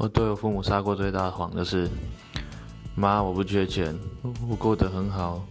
我对我父母撒过最大的谎就是妈我不缺钱我过得很好。